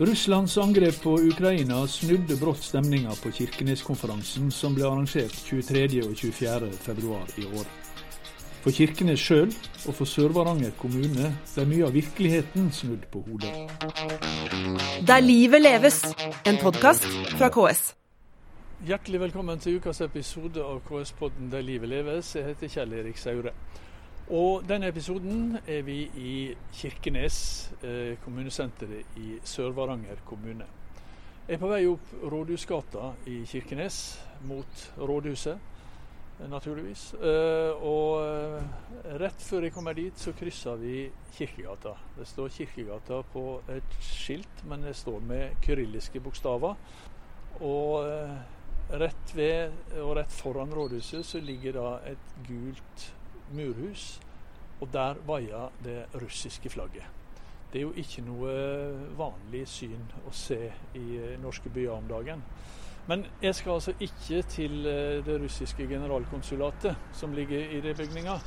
Russlands angrep på Ukraina snudde brått stemninga på Kirkeneskonferansen som ble arrangert 23. og 24. februar i år. For Kirkenes sjøl og for Sør-Varanger kommune ble mye av virkeligheten snudd på hodet. Der livet leves, en podkast fra KS. Hjertelig velkommen til ukas episode av KS-podden Der livet leves. Jeg heter Kjell Erik Saure. Og denne episoden er vi i Kirkenes, eh, kommunesenteret i Sør-Varanger kommune. Jeg er på vei opp Rådhusgata i Kirkenes, mot rådhuset, naturligvis. Eh, og eh, rett før jeg kommer dit, så krysser vi Kirkegata. Det står Kirkegata på et skilt, men det står med kyrilliske bokstaver. Og rett ved og rett foran rådhuset så ligger da et gult murhus, og der vaier det russiske flagget. Det er jo ikke noe vanlig syn å se i eh, norske byer om dagen. Men jeg skal altså ikke til eh, det russiske generalkonsulatet som ligger i det bygninga.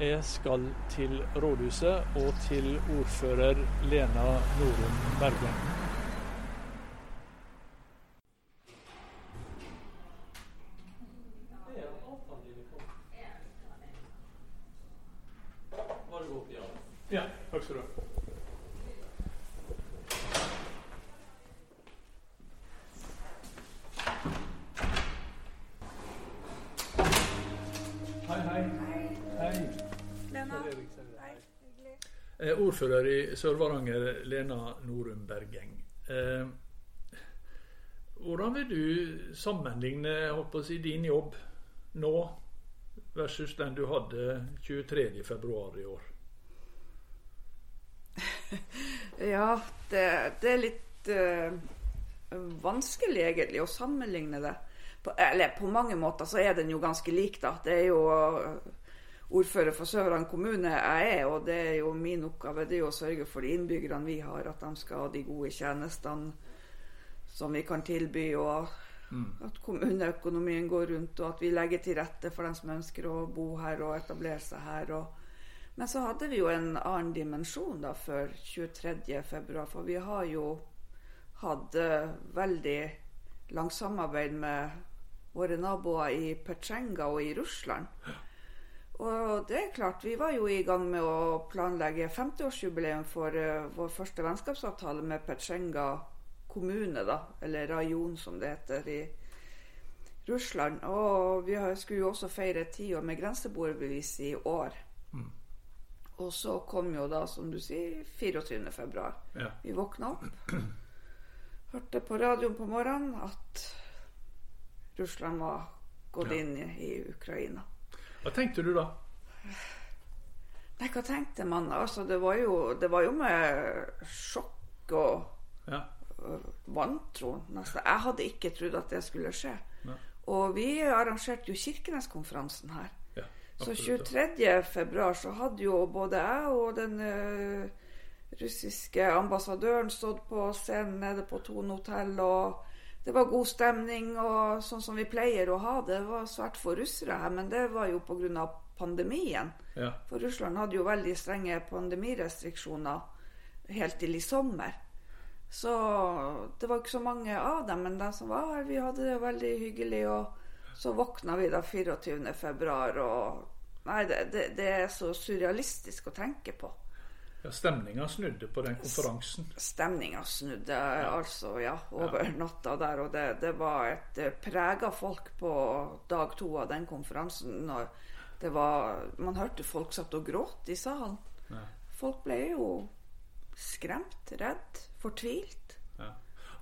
Jeg skal til rådhuset og til ordfører Lena Norum Bergen. Ja, takk skal du ha. Hei, hei. Hei. Lena. Eh, ordfører i Sør-Varanger, Lena Norum Bergeng. Eh, hvordan vil du sammenligne si, din jobb nå versus den du hadde 23.2 i år? ja, det, det, er litt uh, vanskelig egentlig å sammenligne det. På, eller på mange måter så er den jo ganske lik, da. Det er jo ordfører for Sørland kommune jeg er, og det er jo min oppgave det er jo å sørge for de innbyggerne vi har, at de skal ha de gode tjenestene som vi kan tilby, og mm. at kommuneøkonomien går rundt, og at vi legger til rette for dem som ønsker å bo her og etablere seg her. og men så hadde vi jo en annen dimensjon da før 23.2, for vi har jo hatt uh, veldig langt samarbeid med våre naboer i Petsjenga og i Russland. Og det er klart, vi var jo i gang med å planlegge 50-årsjubileum for uh, vår første vennskapsavtale med Petsjenga kommune, da, eller rajon som det heter i Russland. Og vi skulle jo også feire tiår med grenseboerbevis i år. Mm. Og så kom jo da, som du sier, 24. februar. Ja. Vi våkna opp. Hørte på radioen på morgenen at Russland var gått ja. inn i, Ukraina. Hva tenkte du da? Nei, hva tenkte man? Altså, det var jo, det var jo med sjokk og ja. vantro. Nesten. Jeg hadde ikke trodd at det skulle skje. Nei. Og vi arrangerte jo Kirkeneskonferansen her. Så 23. februar så hadde jo både jeg og den uh, russiske ambassadøren stått på scenen nede på Tone hotell, og det var god stemning og sånn som vi pleier å ha det. Det var svært få russere her, men det var jo pga. pandemien. Ja. For Russland hadde jo veldig strenge pandemirestriksjoner helt til i sommer. Så det var ikke så mange av dem, men de som var her, vi hadde det veldig hyggelig. og så våkna vi da 24. februar, og Nei, det, det, det, er så surrealistisk å tenke på. Ja, Stemninga snudde på den konferansen? Stemninga snudde ja. altså, ja, over ja. natta der. Og det, det var et eh, prega folk på dag to av den konferansen. Når det var, man hørte folk satt og gråt i salen. Ja. Folk ble jo skremt, redd, fortvilt.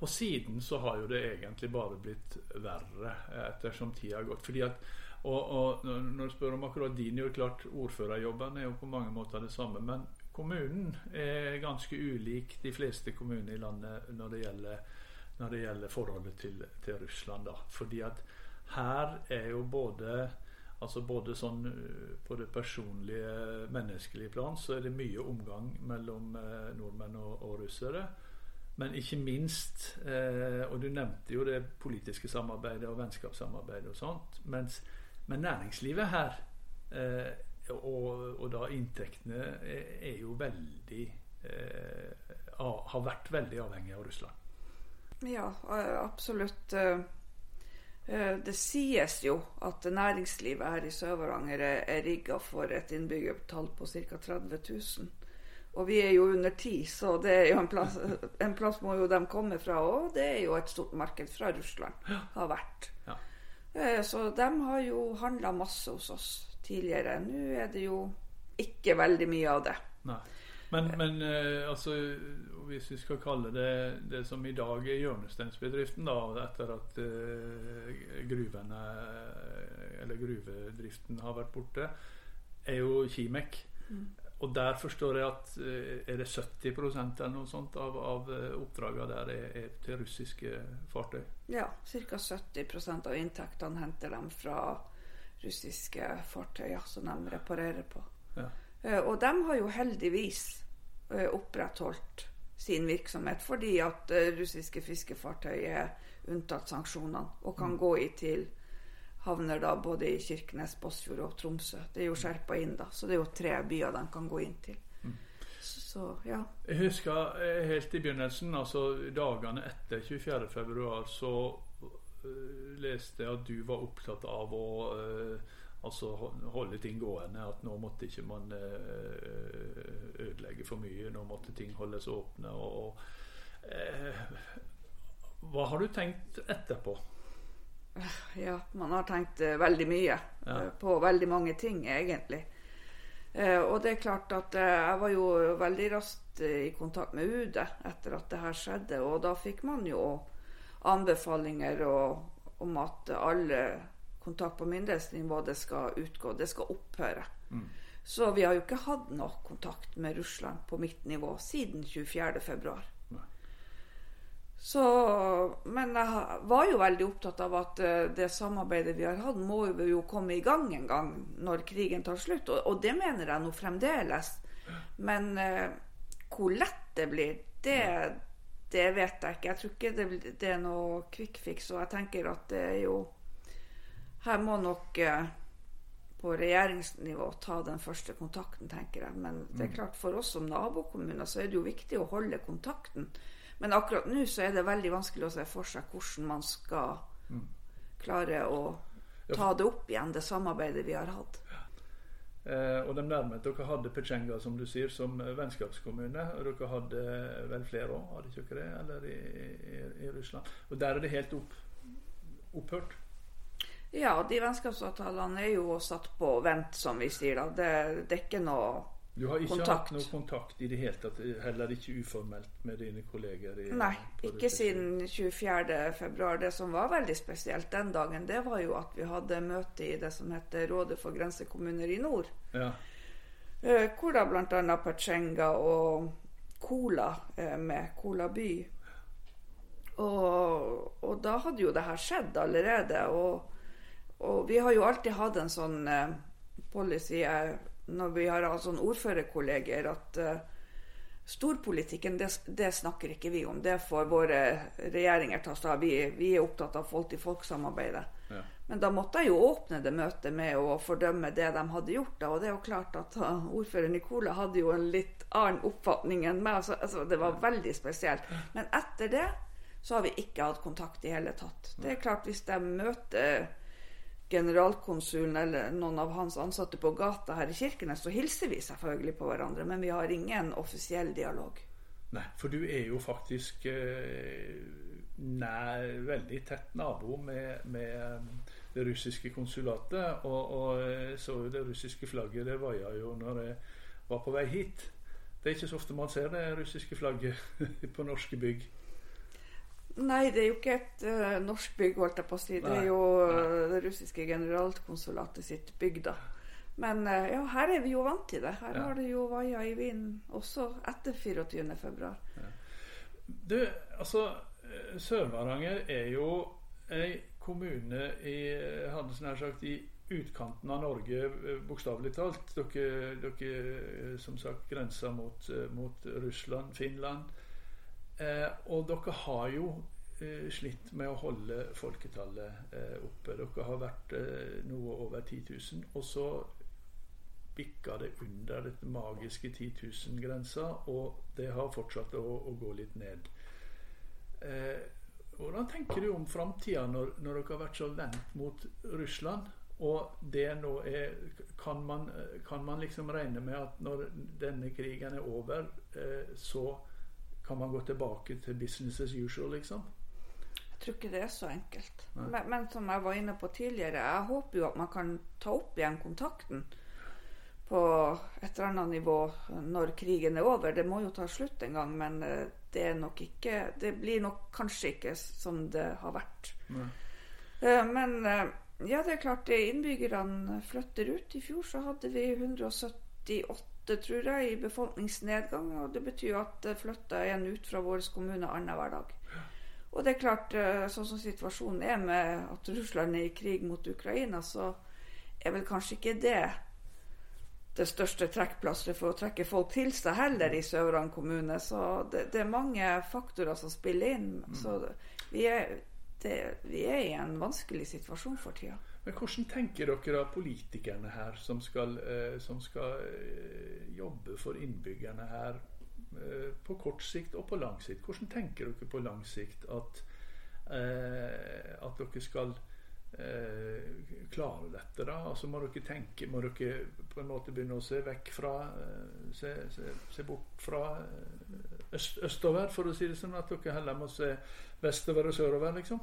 Og siden så har jo det egentlig bare blitt verre ettersom tida har gått. fordi at og, og, når du spør om akkurat din jo klart Ordførerjobben er jo på mange måter det samme. Men kommunen er ganske ulik de fleste kommuner i landet når det gjelder, når det gjelder forholdet til, til, Russland. da. Fordi at her er jo både altså både sånn øh, På det personlige, menneskelige plan så er det mye omgang mellom eh, nordmenn og, og russere. Men ikke minst eh, Og du nevnte jo det politiske samarbeidet og vennskapssamarbeidet og sånt. Mens, men næringslivet her, eh, og, og, da inntektene, er, jo veldig eh, har vært veldig avhengig av Russland. Ja, absolutt. Det sies jo at næringslivet her i Sør-Varanger er rigga for et innbyggertall på ca. 30 000. Og vi er jo under ti, så det er jo en plass, en plass må jo de komme fra. Og det er jo et stort marked fra Russland. Har vært. Ja. Eh, så de har jo handla masse hos oss tidligere. Nå er det jo ikke veldig mye av det. Nei. Men, men eh, altså, hvis vi skal kalle det det som i dag er hjørnesteinsbedriften, da, etter at uh, gruvene, eller gruvedriften har vært borte, er jo Kimek. Mm. Og der forstår jeg at eh, er det 70 eller noe sånt av, av eh, oppdragene der er, er, til russiske fartøy? Ja, ca. 70% av inntektene henter de fra russiske fartøyer som de reparerer på. Ja. Eh, og de har jo heldigvis opprettholdt sin virksomhet fordi at russiske fiskefartøy er unntatt sanksjonene og kan mm. gå i til havner da både i Kirkenes, Båtsfjord og Tromsø. Det er jo skjerpa inn, da. Så det er jo tre byer de kan gå inn til. Mm. Så, ja. Jeg husker eh, helt i begynnelsen, altså dagene etter 24.2, så leste jeg at du var opptatt av å uh, altså holde ting gående. At nå måtte ikke man uh, ødelegge for mye. Nå måtte ting holdes åpne. Og, og hva har du tenkt etterpå? Ja, man har tenkt veldig mye ja. på veldig mange ting, egentlig. Og det er klart at jeg var jo veldig raskt i kontakt med UD etter at det her skjedde. Og da fikk man jo anbefalinger og, om at alle kontakt på myndighetsnivå det skal utgå, det skal opphøre. Mm. Så vi har jo ikke hatt noe kontakt med Russland på mitt nivå siden 24.2. Så, men jeg var jo veldig opptatt av at eh, det samarbeidet vi har hatt, må jo komme i gang en gang når krigen tar slutt. Og, og det mener jeg nå fremdeles. Men eh, hvor lett det blir, det, det, vet jeg ikke. Jeg tror ikke det, det er noe quick fix. Og jeg tenker at det er jo Her må nok eh, på regjeringsnivå ta den første kontakten, tenker jeg. Men det er mm. klart for oss som nabokommuner så er det jo viktig å holde kontakten. Men akkurat nå så er det veldig vanskelig å se for seg hvordan man skal mm. klare å ta det opp igjen, det samarbeidet vi har hatt. Eh, og de nærmet Dere hadde Pechenga som du sier, som vennskapskommune. Og dere hadde vel flere òg, hadde ikke dere Eller i, i, i, Russland. Og der er det helt opp, opphørt? Ja, de vennskapsavtalene er jo satt på vent, som vi sier. da. Det, det er ikke noe du har ikke kontakt. hatt noe kontakt i det hele tatt, heller ikke uformelt med dine kolleger? I, Nei, ikke siden 24.2. Det som var veldig spesielt den dagen, det var jo at vi hadde møte i det som heter Rådet for grensekommuner i nord. Ja. Eh, hvor da bl.a. Pachenga og Cola er med, Cola by. Og, og, da hadde jo det her skjedd allerede. Og, og vi har jo alltid hatt en sånn eh, policy jeg når vi har sånn ordførerkolleger, at uh, storpolitikken, det, det, snakker ikke vi om. Det får våre regjeringer ta seg av. Vi, vi, er opptatt av folk-til-folk-samarbeidet. Ja. Men da måtte jeg jo åpne det møtet med å fordømme det de hadde gjort. Da. Og det er jo klart at uh, ordfører Nicola hadde jo en litt annen oppfatning enn meg. Altså, altså, det var veldig spesielt. Men etter det så har vi ikke hatt kontakt i hele tatt. Det er klart Hvis de møter generalkonsulen eller noen av hans ansatte på gata her i Kirkenes, så hilser vi selvfølgelig på hverandre. Men vi har ingen offisiell dialog. Nei, for du er jo faktisk eh, nær, veldig tett nabo med, med eh, det russiske konsulatet. Og, og eh, så jo det russiske flagget. Det jeg jo når jeg var på vei hit. Det er ikke så ofte man ser det russiske flagget på norske bygg. Nei, det er jo ikke et uh, norsk bygg, holdt jeg på å si. Det er jo uh, det russiske generalkonsulatet sitt bygg, da. Men uh, ja, her er vi jo vant til det. Her ja. har det jo vaia i vinden også etter 24.2. Ja. Du, altså Sør-Varanger er jo ei kommune i sagt, i utkanten av Norge, bokstavelig talt. Dere, dere som sagt grenser mot, mot Russland, Finland. Eh, og dere har jo eh, slitt med å holde folketallet eh, oppe. Dere har vært noe over 10 000. Og så bikka det under dette magiske 10 000-grensa, og det har fortsatt å, å gå litt ned. Eh, hvordan tenker du om framtida når, når, dere har vært så vendt mot Russland? Og det nå er kan man, kan man, liksom regne med at når denne krigen er over, eh, så kan man gå tilbake til business as usual, liksom? Jeg tror ikke det er så enkelt. Men, men, som jeg var inne på tidligere, jeg håper jo at man kan ta opp igjen kontakten på et eller annet nivå når krigen er over. Det må jo ta slutt en gang, men eh, det er nok ikke Det blir nok kanskje ikke som det har vært. Nei. Eh, men eh, ja, det er klart innbyggerne flytter ut. I fjor så hadde vi 178, tror jeg, i befolkningsnedgang. Og det betyr at det flytter en ut fra vår kommune annenhver dag. Og det er klart, sånn som situasjonen er med at Russland er i krig mot Ukraina, så er vel kanskje ikke det det største trekkplasteret for å trekke folk til seg heller i Søvran kommune. Så det, det, er mange faktorer som spiller inn. Mm. Så vi er, det, vi er, i en vanskelig situasjon for tida. Men Hvordan tenker dere da politikerne her, som skal, eh, som skal eh, jobbe for innbyggerne her eh, på kort sikt og på lang sikt? Hvordan tenker dere på lang sikt at, at dere skal klare dette? da? Altså Må dere tenke, må dere på en måte begynne å se vekk fra Se, se, se bort fra øst, østover, for å si det sånn, at dere heller må se vestover og sørover, liksom?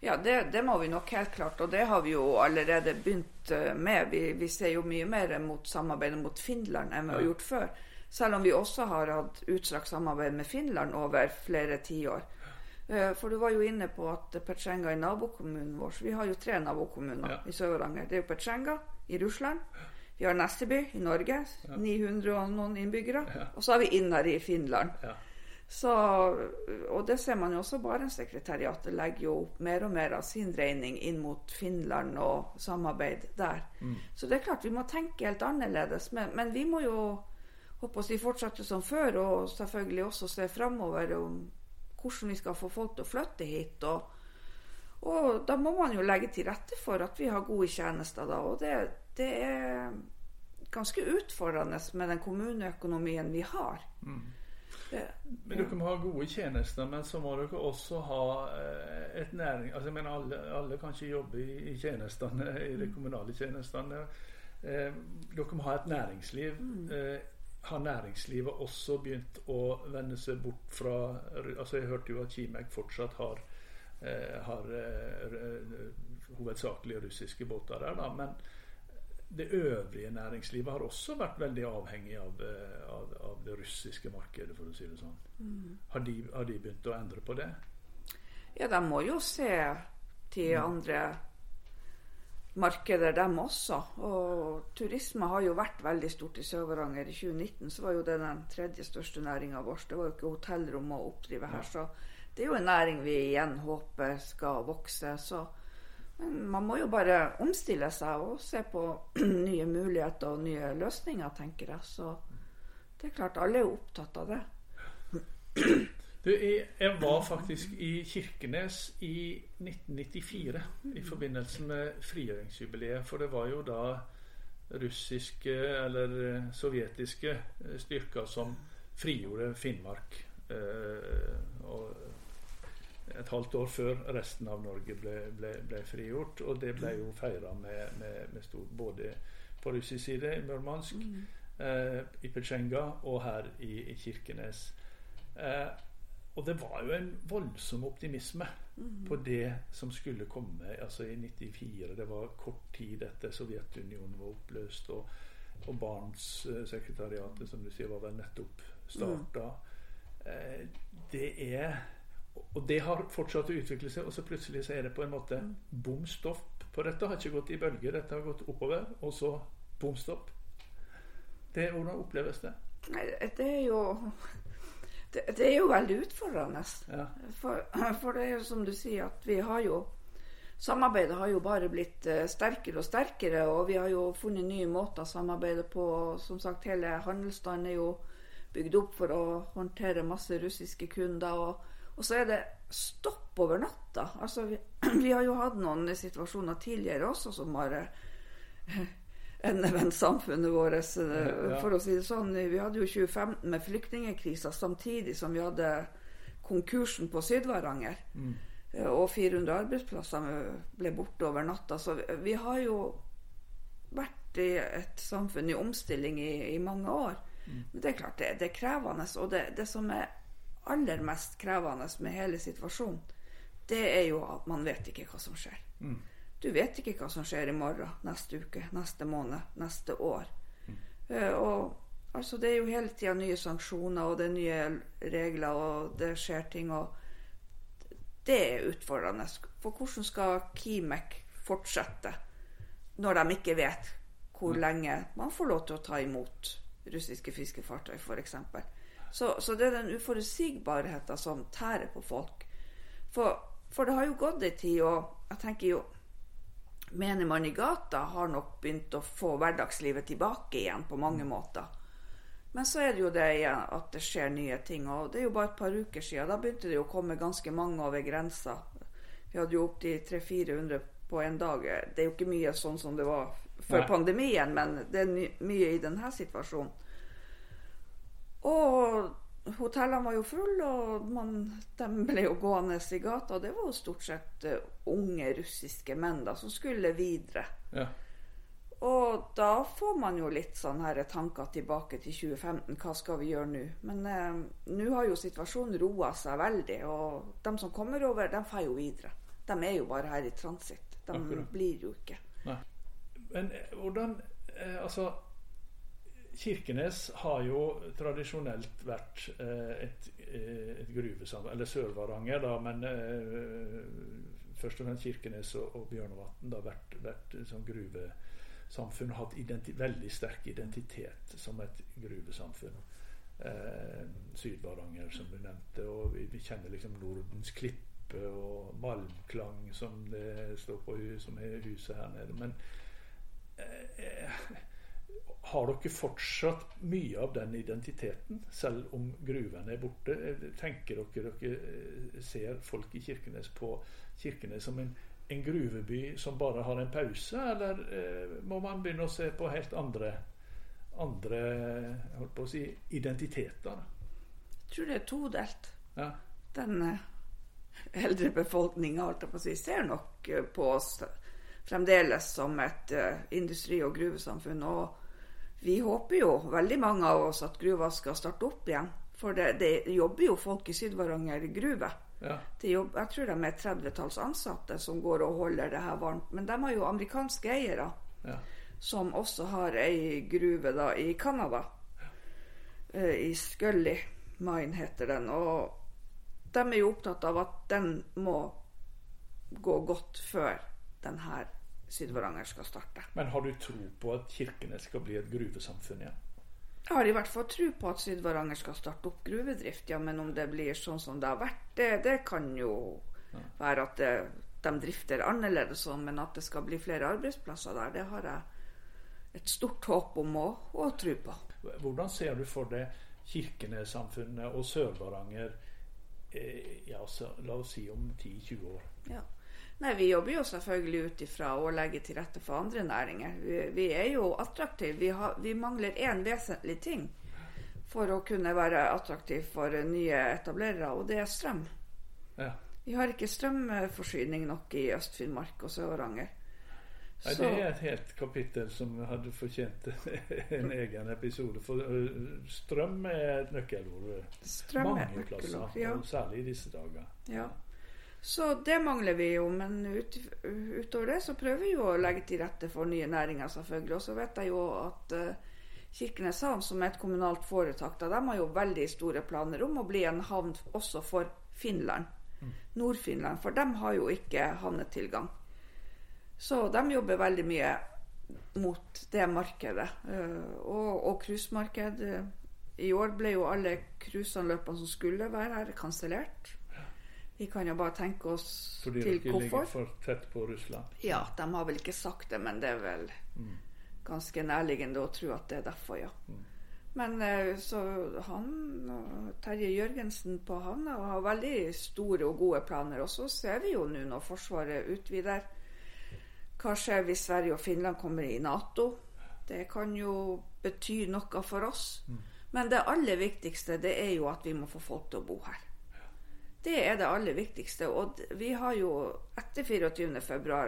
Ja, det, det, må vi nok helt klart, og det har vi jo allerede begynt eh, med. Vi, vi ser jo mye mer mot samarbeidet mot Finland enn vi har gjort før. Selv om vi også har hatt utstrakt samarbeid med Finland over flere tiår. Eh, for du var jo inne på at Petsjenga er nabokommunen vår. Vi har jo tre nabokommuner ja. i Sør-Varanger. Det er jo Petsjenga i Russland. Vi har Nesteby i Norge, ja. 900 og noen innbyggere. Ja. Og så har vi Innari i Finland. Så, og det ser man jo også. Barentssekretariatet legger jo opp mer og mer av sin regning inn mot Finland og samarbeid der. Mm. Så det er klart vi må tenke helt annerledes. Men, men vi må jo håper å si, fortsette som før, og selvfølgelig også se framover hvordan vi skal få folk til å flytte hit. Og, og, da må man jo legge til rette for at vi har gode tjenester da. Og det, det er ganske utfordrende med den kommuneøkonomien vi har. Mm. Men Dere må ha gode tjenester, men så må dere også ha eh, et næring... Altså, jeg mener alle, alle kan ikke jobbe i, i tjenestene, i de mm. kommunale tjenestene. Eh, dere må ha et næringsliv. Mm. Eh, har næringslivet også begynt å vende seg bort fra altså Jeg hørte jo at Kimek fortsatt har, eh, har eh, hovedsakelig russiske båter der, da, men det øvrige næringslivet har også vært veldig avhengig av, eh, av, av det russiske markedet, for å si det sånn. Mm. Har, de, har, de, begynt å endre på det? Ja, de må jo se til mm. andre markeder, dem også. Og turisme har jo vært veldig stort i Sør-Varanger. I 2019 så var jo det den tredje største næringa vår. Det var jo ikke hotellrom å oppdrive her. Så det er jo en næring vi igjen håper skal vokse. Så men man må jo bare omstille seg og se på nye muligheter og nye løsninger, tenker jeg. Så det er klart, alle er opptatt av det. Du, jeg var faktisk i Kirkenes i 1994 i forbindelse med frigjøringsjubileet. For det var jo da russiske eller sovjetiske styrker som frigjorde Finnmark. Eh, og et halvt år før resten av Norge ble, ble, ble frigjort. Og det ble jo feira med, med, med stor Både på russisk side, i Murmansk, mm. eh, i Petsjenga og her i, i Kirkenes. Eh, og det var jo en voldsom optimisme mm. på det som skulle komme altså i 94. Det var kort tid etter Sovjetunionen var oppløst, og, og Barnssekretariatet, som du sier, var vel nettopp starta. Mm. Eh, det er Og det har fortsatt å utvikle seg, og så plutselig så er det på en måte bom stopp på dette. har ikke gått i bølger, dette har gått oppover, og så bom stopp. Det, hvordan oppleves det? Det er jo det, det, er jo veldig utfordrende. Ja. For, for, det er jo som du sier, at vi har jo Samarbeidet har jo bare blitt uh, sterkere og sterkere, og vi har jo funnet nye måter å samarbeide på. Som sagt, hele handelsstanden er jo bygd opp for å håndtere masse russiske kunder. Og, og så er det stopp over natta. Altså, vi, vi, har jo hatt noen situasjoner tidligere også som har uh, endevendt-samfunnet vårt, eh, for å si det sånn. Vi hadde jo 2015 med flyktningkrisa samtidig som vi hadde konkursen på Sydvaranger. Mm. Og 400 arbeidsplasser ble borte over natta. Så vi- har jo vært i et samfunn i omstilling i, i mange år. Men det er klart, det, det er krevende. Og det, det som er aller mest krevende med hele situasjonen, det er jo at man vet ikke hva som skjer. Du vet ikke hva som skjer i morgen, neste uke, neste måned, neste år. Eh, og altså, det er jo hele tida nye sanksjoner, og det er nye regler, og det skjer ting. og det er utfordrende. For hvordan skal Kimek fortsette når de ikke vet hvor lenge man får lov til å ta imot russiske fiskefartøy, f.eks. Så, så det er den uforutsigbarheten som tærer på folk. For, for det har jo gått ei tid, og jeg tenker jo Menigmann i gata har nok begynt å få hverdagslivet tilbake igjen på mange måter. Men så er det jo det igjen at det skjer nye ting. Og det er jo bare et par uker siden. Da begynte det jo å komme ganske mange over grensa. Vi hadde jo opptil 300-400 på en dag. Det er jo ikke mye sånn som det var før Nei. pandemien, men det er mye i denne situasjonen. Og hotellene var jo fulle, og man, de ble jo gående i gata. Og det var jo stort sett eh, unge russiske menn da, som skulle videre. Ja. Og da får man jo litt sånn her tanker tilbake til 2015. Hva skal vi gjøre nå? Men eh, nå har jo situasjonen roa seg veldig. Og de som kommer over, de får jo videre. De er jo bare her i transitt. De Akkurat. blir jo ikke. Nei. Men eh, hvordan eh, Altså, Kirkenes har jo tradisjonelt vært eh, et, eh, et gruvesamfunn Eller Sør-Varanger, da, men eh, først og fremst Kirkenes og, og Bjørnevatn har vært, vært sånn gruvesamfunn. og Hatt veldig sterk identitet som et gruvesamfunn. Eh, Syd-Varanger, som du nevnte. Og vi, vi kjenner liksom Nordens Klippe og Malmklang, som det står på som er huset her nede. Men eh, har dere fortsatt mye av den identiteten, selv om gruvene er borte? Eh, Tenker dere dere eh, ser folk i Kirkenes på Kirkenes som en, en gruveby som bare har en pause, eller eh, må man begynne å se på helt andre andre holdt på å si, identiteter? Jeg tror det er todelt. Ja. Den eh, eldre befolkninga si, ser nok på oss fremdeles som et eh, industri- og gruvesamfunn. Og vi håper jo, veldig mange av oss, at gruva skal starte opp igjen. For det, det jobber jo folk i Sydvaranger gruve. Ja. Jobb, jeg tror de er et tredvetalls ansatte som går og holder det her varmt. Men de har jo amerikanske eiere, Ja. som også har ei gruve da i Canada. Eh, I Scully Mine heter den. Og de er jo opptatt av at den må gå godt før den her Syd-Varanger skal starte. Men har du tro på at Kirkenes skal bli et gruvesamfunn igjen? Jeg har i hvert fall tro på at Syd-Varanger skal starte opp gruvedrift, ja, men om det blir sånn som det har vært, det, det kan jo være at det, de drifter annerledes sånn, men at det skal bli flere arbeidsplasser der, det har jeg et stort håp om å, å tro på. Hvordan ser du for deg Kirkenes-samfunnet og Sør-Varanger eh, ja, la oss si om 10-20 år? Ja. Nei, Vi jobber jo selvfølgelig ut ifra å legge til rette for andre næringer. Vi, vi er jo attraktive. Vi, har, vi mangler én vesentlig ting for å kunne være attraktiv for nye etablerere, og det er strøm. Ja. Vi har ikke strømforsyning nok i Øst-Finnmark og Sør-Varanger. Nei, det er et helt kapittel som hadde fortjent en egen episode. For strøm er et nøkkelord Strøm er mange et plasser, ja. særlig i disse dager. Ja. Så det mangler vi jo, men ut, utover det så prøver vi jo å legge til rette for nye næringer, selvfølgelig. Og så vet jeg jo at uh, Kirkenes havn, som er et kommunalt foretak, da, de har jo veldig store planer om å bli en havn også for Finland. Nord-Finland, for de har jo ikke havnetilgang. Så de jobber veldig mye mot det markedet. Uh, og, og cruisemarked. eh, I år ble jo alle cruiseanløpene som skulle være her, kansellert. Vi kan jo bare tenke oss Fordi til dere ligger for tett på Russland. Ja, de har vel ikke sagt det, men det er vel ganske nærliggende å tro at det er derfor, ja. Men eh, så han og Terje Jørgensen på havna har veldig store og gode planer. Og så ser vi jo nå når Forsvaret utvider. Hva skjer hvis Sverige og Finland kommer i Nato? Det kan jo bety noe for oss. Men det aller viktigste det er jo at vi må få folk til å bo her. Det er det aller viktigste. Og vi har jo etter 24.2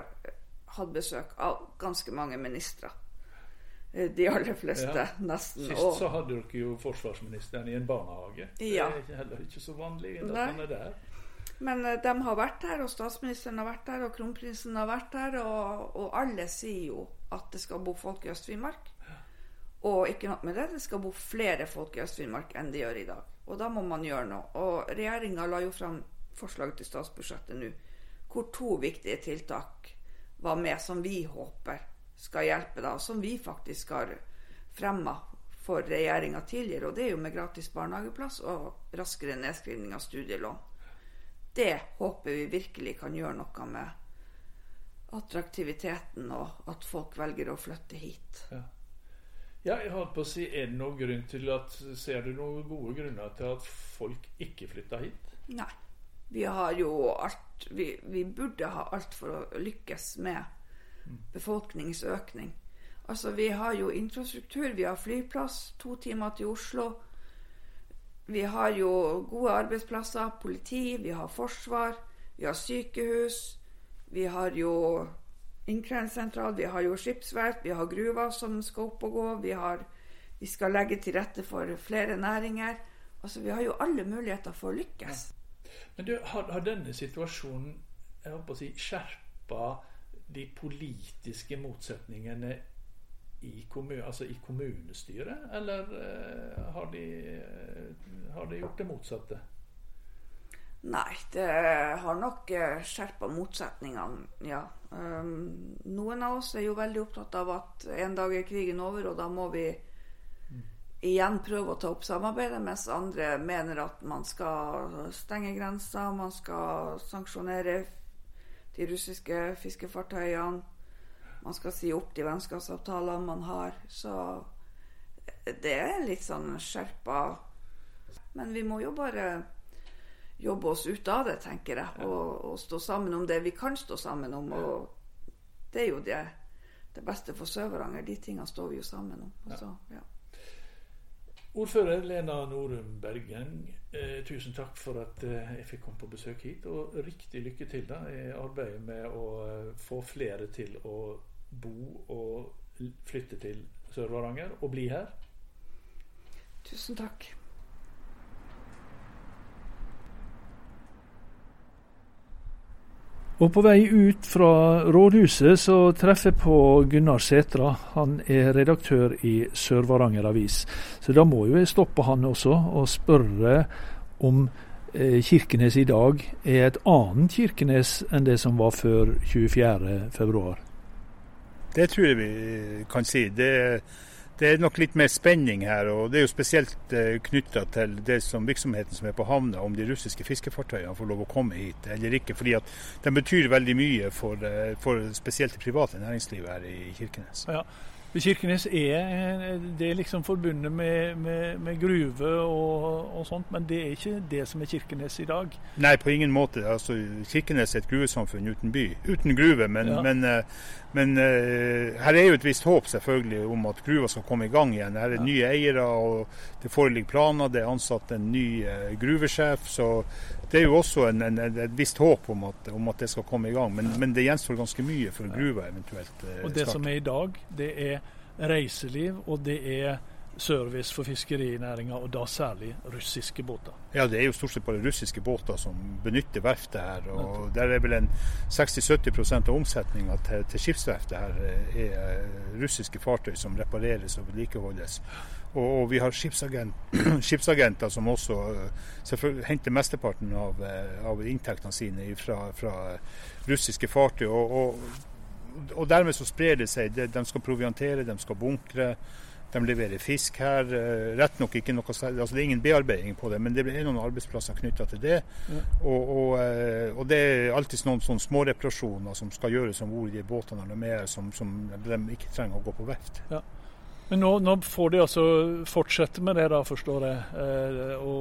hatt besøk av ganske mange ministre. Eh, De aller fleste, Ja. nesten. Sist Og- så hadde dere jo forsvarsministeren i en barnehage. Ja. Det er heller ikke så vanlig at Nei. han er der. Men eh, de har vært her, og statsministeren har vært her, og kronprinsen har vært her, og, og alle sier jo at det skal bo folk i Øst-Finnmark. Og ikke nok med det, det skal bo flere folk i Øst-Finnmark enn det gjør i dag. Og da må man gjøre noe. Og regjeringa la jo fram forslag til statsbudsjettet nå hvor to viktige tiltak var med som vi håper skal hjelpe, da, som vi faktisk har fremma for regjeringa tidligere. Og det er jo med gratis barnehageplass og raskere nedskrivning av studielån. Det håper vi virkelig kan gjøre noe med attraktiviteten, og at folk velger å flytte hit. Ja. Ja, jeg holdt på å si, er det noen grunn til at Ser du noen gode grunner til at folk ikke flytter hit? Nei. Vi har jo alt Vi, vi burde ha alt for å lykkes med befolkningsøkning. Altså, vi har jo infrastruktur, vi har flyplass, to timer til Oslo. Vi har jo gode arbeidsplasser, politi, vi har forsvar, vi har sykehus. Vi har jo innkrevingssentral, vi har jo skipsverft, vi har gruver som skal opp og gå. Vi, har, vi skal legge til rette for flere næringer. Altså, vi har jo alle muligheter for å lykkes. Men du, har, har denne situasjonen jeg håper å si, skjerpa de politiske motsetningene i, kommun, altså i kommunestyret, eller eh, har, de, eh, har de gjort det motsatte? Nei, det har nok uh, skjerpa motsetningene, ja. Um, noen av oss er jo veldig opptatt av at en dag er krigen over, og da må vi igjen prøve å ta opp samarbeidet, mens andre mener at man skal stenge grensa, man skal sanksjonere de russiske fiskefartøyene, man skal si opp de vennskapsavtalene man har. Så det er litt sånn skjerpa Men vi må jo bare jobbe oss ut av det, tenker jeg, og, og stå sammen om det vi kan stå sammen om. Og det er jo det, det beste for Sør-Varanger. De tingene står vi jo sammen om. Og så, ja. Ordfører Lena Norum Bergen, eh, tusen takk for at eh, jeg fikk komme på besøk hit. Og riktig lykke til da i arbeidet med å eh, få flere til å bo og flytte til Sør-Varanger og bli her. Tusen takk. Og på vei ut fra rådhuset så treffer jeg på Gunnar Sætra. Han er redaktør i Sør-Varanger Avis. Så da må jo jeg stoppe han også og spørre om eh, Kirkenes i dag er et annet Kirkenes enn det som var før 24.2. Det tror jeg vi kan si. Det, det er nok litt mer spenning her. og Det er jo spesielt eh, knytta til det som virksomheten som er på havna, om de russiske fiskefartøyene får lov å komme hit eller ikke. fordi at de betyr veldig mye for, eh, for spesielt det private næringslivet her i Kirkenes. Ja. Kirkenes er, det er liksom forbundet med, med, med gruve og, og sånt, men det er ikke det som er Kirkenes i dag. Nei, på ingen måte. Altså, Kirkenes er et gruvesamfunn uten by. Uten gruve, men, Ja. men, eh, men uh, her er jo et visst håp selvfølgelig om at gruva skal komme i gang igjen. Her er Ja. nye eiere, og det foreligger planer. Det er ansatt en ny uh, gruvesjef. Så det er jo også en, en, et visst håp om at, om at det skal komme i gang. Men, men det gjenstår ganske mye før gruva eventuelt eh, Og det starter. som er i dag, det er reiseliv, og det er service for fiskerinæringa, og da særlig russiske båter. Ja, det er jo stort sett bare russiske båter som benytter verftet her. og Der er vel en 60-70 av omsetninga til, til skipsverftet her eh, er eh, russiske fartøy som repareres og vedlikeholdes. Og, og vi har skipsagent, skipsagenter som også eh, henter mesteparten av, av inntektene sine fra, fra russiske fartøy. og, og og dermed så sprer det seg. De, de skal proviantere, de skal bunkre. De leverer fisk her. eh, Rett nok ikke noe altså det er ingen bearbeiding på det, men det er noen arbeidsplasser knytta til det. Ja. Og, og, eh, og det er alltid noen sånne småreparasjoner som skal gjøres om bord i båtene når de er som, som de ikke trenger å gå på verft. Men nå, nå, får de altså fortsette med det, da, forstår jeg, eh, å,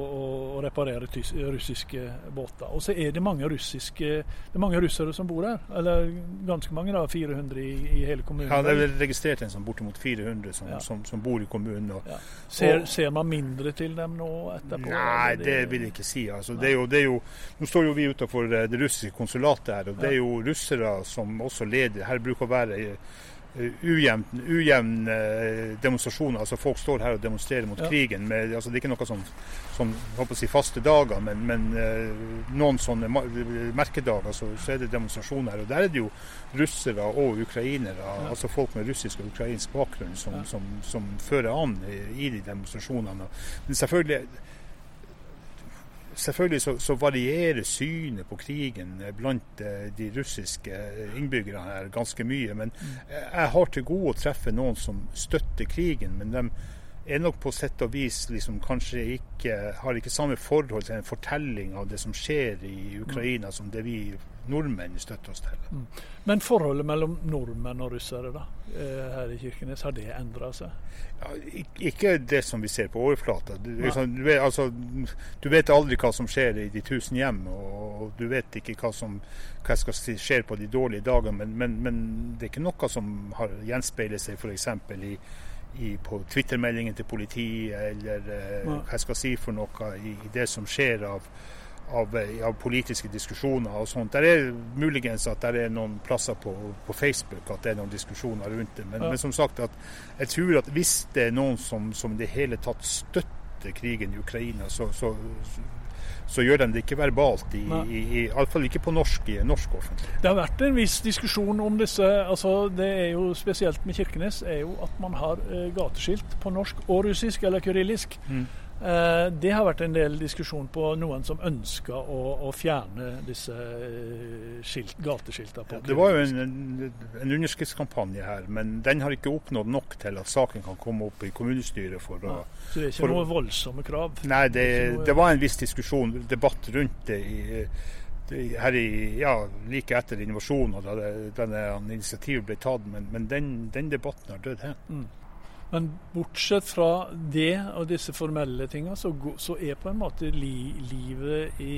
å reparere tys, russiske båter. Og så er det mange russiske, det er mange russere som bor der. Eller ganske mange, da, 400 i, i hele kommunen. Ja, det er vel registrert en som bortimot 400 som, ja. som, som bor i kommunen. Og, ja. ser, og, ser, man mindre til dem nå etterpå? Nei, det, det, vil jeg ikke si. Altså, det er jo, det er jo, nå står jo vi utenfor eh, det russiske konsulatet her, og det er jo russere som også leder. Her bruker å være ujevn, ujevn eh, demonstrasjoner. altså Folk står her og demonstrerer mot ja. krigen. Med, altså Det er ikke noe som, som si, faste dager, men, men uh, noen sånne merkedager så, så, er det demonstrasjoner. og Der er det jo russere og ukrainere, ja. altså folk med russisk og ukrainsk bakgrunn, som, ja. som, som fører an i, i de demonstrasjonene. Men selvfølgelig Selvfølgelig så, så, varierer synet på krigen blant eh, de russiske innbyggerne her ganske mye. Men mm. jeg har til gode å treffe noen som støtter krigen. Men de er nok på sett og vis liksom kanskje ikke har ikke samme forhold til en fortelling av det som skjer i Ukraina, som det vi nordmenn støtter oss til. Mm. Men forholdet mellom nordmenn og russere da, eh, her i Kirkenes, har det endra seg? Ja, ikke det som vi ser på overflata. Du, liksom, du, vet, altså, du, vet aldri hva som skjer i de tusen hjem, og du vet ikke hva som hva skal skje på de dårlige dagene, men, men, men, det er ikke noe som har gjenspeilet seg f.eks. i i, på Twitter-meldingen til politiet, eller eh, hva jeg skal si for noe i, i det som skjer av av, av, politiske diskusjoner og sånt. Det er muligens at det er noen plasser på, på, Facebook at det er noen diskusjoner rundt det. Men, ja. men som sagt, jeg tror at hvis det er noen som, som det hele tatt støtter krigen i Ukraina, så, så, så gjør de det ikke verbalt, i, i, i, iallfall ikke på norsk, i norsk offentlig. Det har vært en viss diskusjon om disse. altså Det er jo spesielt med Kirkenes er jo at man har uh, gateskilt på norsk og russisk, eller kyrillisk. Mm. Eh, det har vært en del diskusjon på noen som ønsker å, å fjerne disse eh, skilt, gateskiltene. Ja, det var jo en, en, underskriftskampanje her, men den har ikke oppnådd nok til at saken kan komme opp i kommunestyret. for å... Ja, så det er ikke for, noe voldsomme krav? Nei, det, det, det, var en viss diskusjon, debatt rundt det. i her i, ja, like etter invasjonen da denne initiativet ble tatt, men, men den, den, debatten har dødd hen. Mm. Men bortsett fra det og disse formelle tinga, så, så, er på en måte li, livet i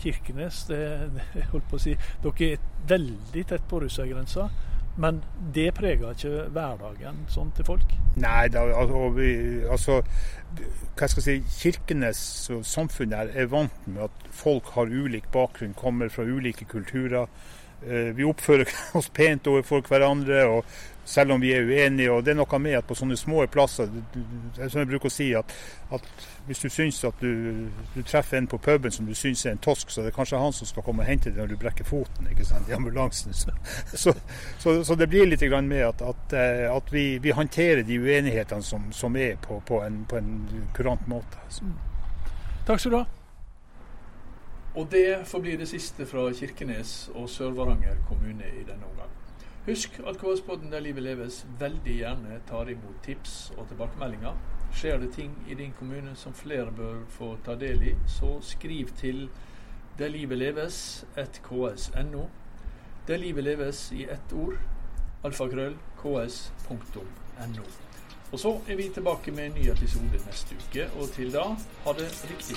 Kirkenes det, det, holdt på å si, Dere er veldig tett på russergrensa. Men det preger ikke hverdagen sånn til folk? Nei, da, altså, altså hva skal jeg si, Kirkenes og samfunnet er vant med at folk har ulik bakgrunn, kommer fra ulike kulturer. Eh, vi oppfører oss pent overfor hverandre. og selv om vi er uenige. og Det er noe med at på sånne små plasser som jeg bruker å si, at, at hvis du syns at du, du, treffer en på puben som du syns er en tosk, så det er kanskje han som skal komme og hente deg når du brekker foten ikke sant, i ambulansen. Så, så, så, så det blir litt med at, at, eh, at vi, vi, håndterer de uenighetene som, som er, på, på, en, på en kurant måte. Takk skal du ha. Og det forblir det siste fra Kirkenes og Sør-Varanger kommune i denne omgang. Husk at KS-podden Der livet leves veldig gjerne tar imot tips og tilbakemeldinger. Skjer det ting i din kommune som flere bør få ta del i, så skriv til Der livet leves et ks.no. Der livet leves i ett ord. Alfakrøll ks.no. Og så er vi tilbake med en ny episode neste uke, og til da, ha det riktig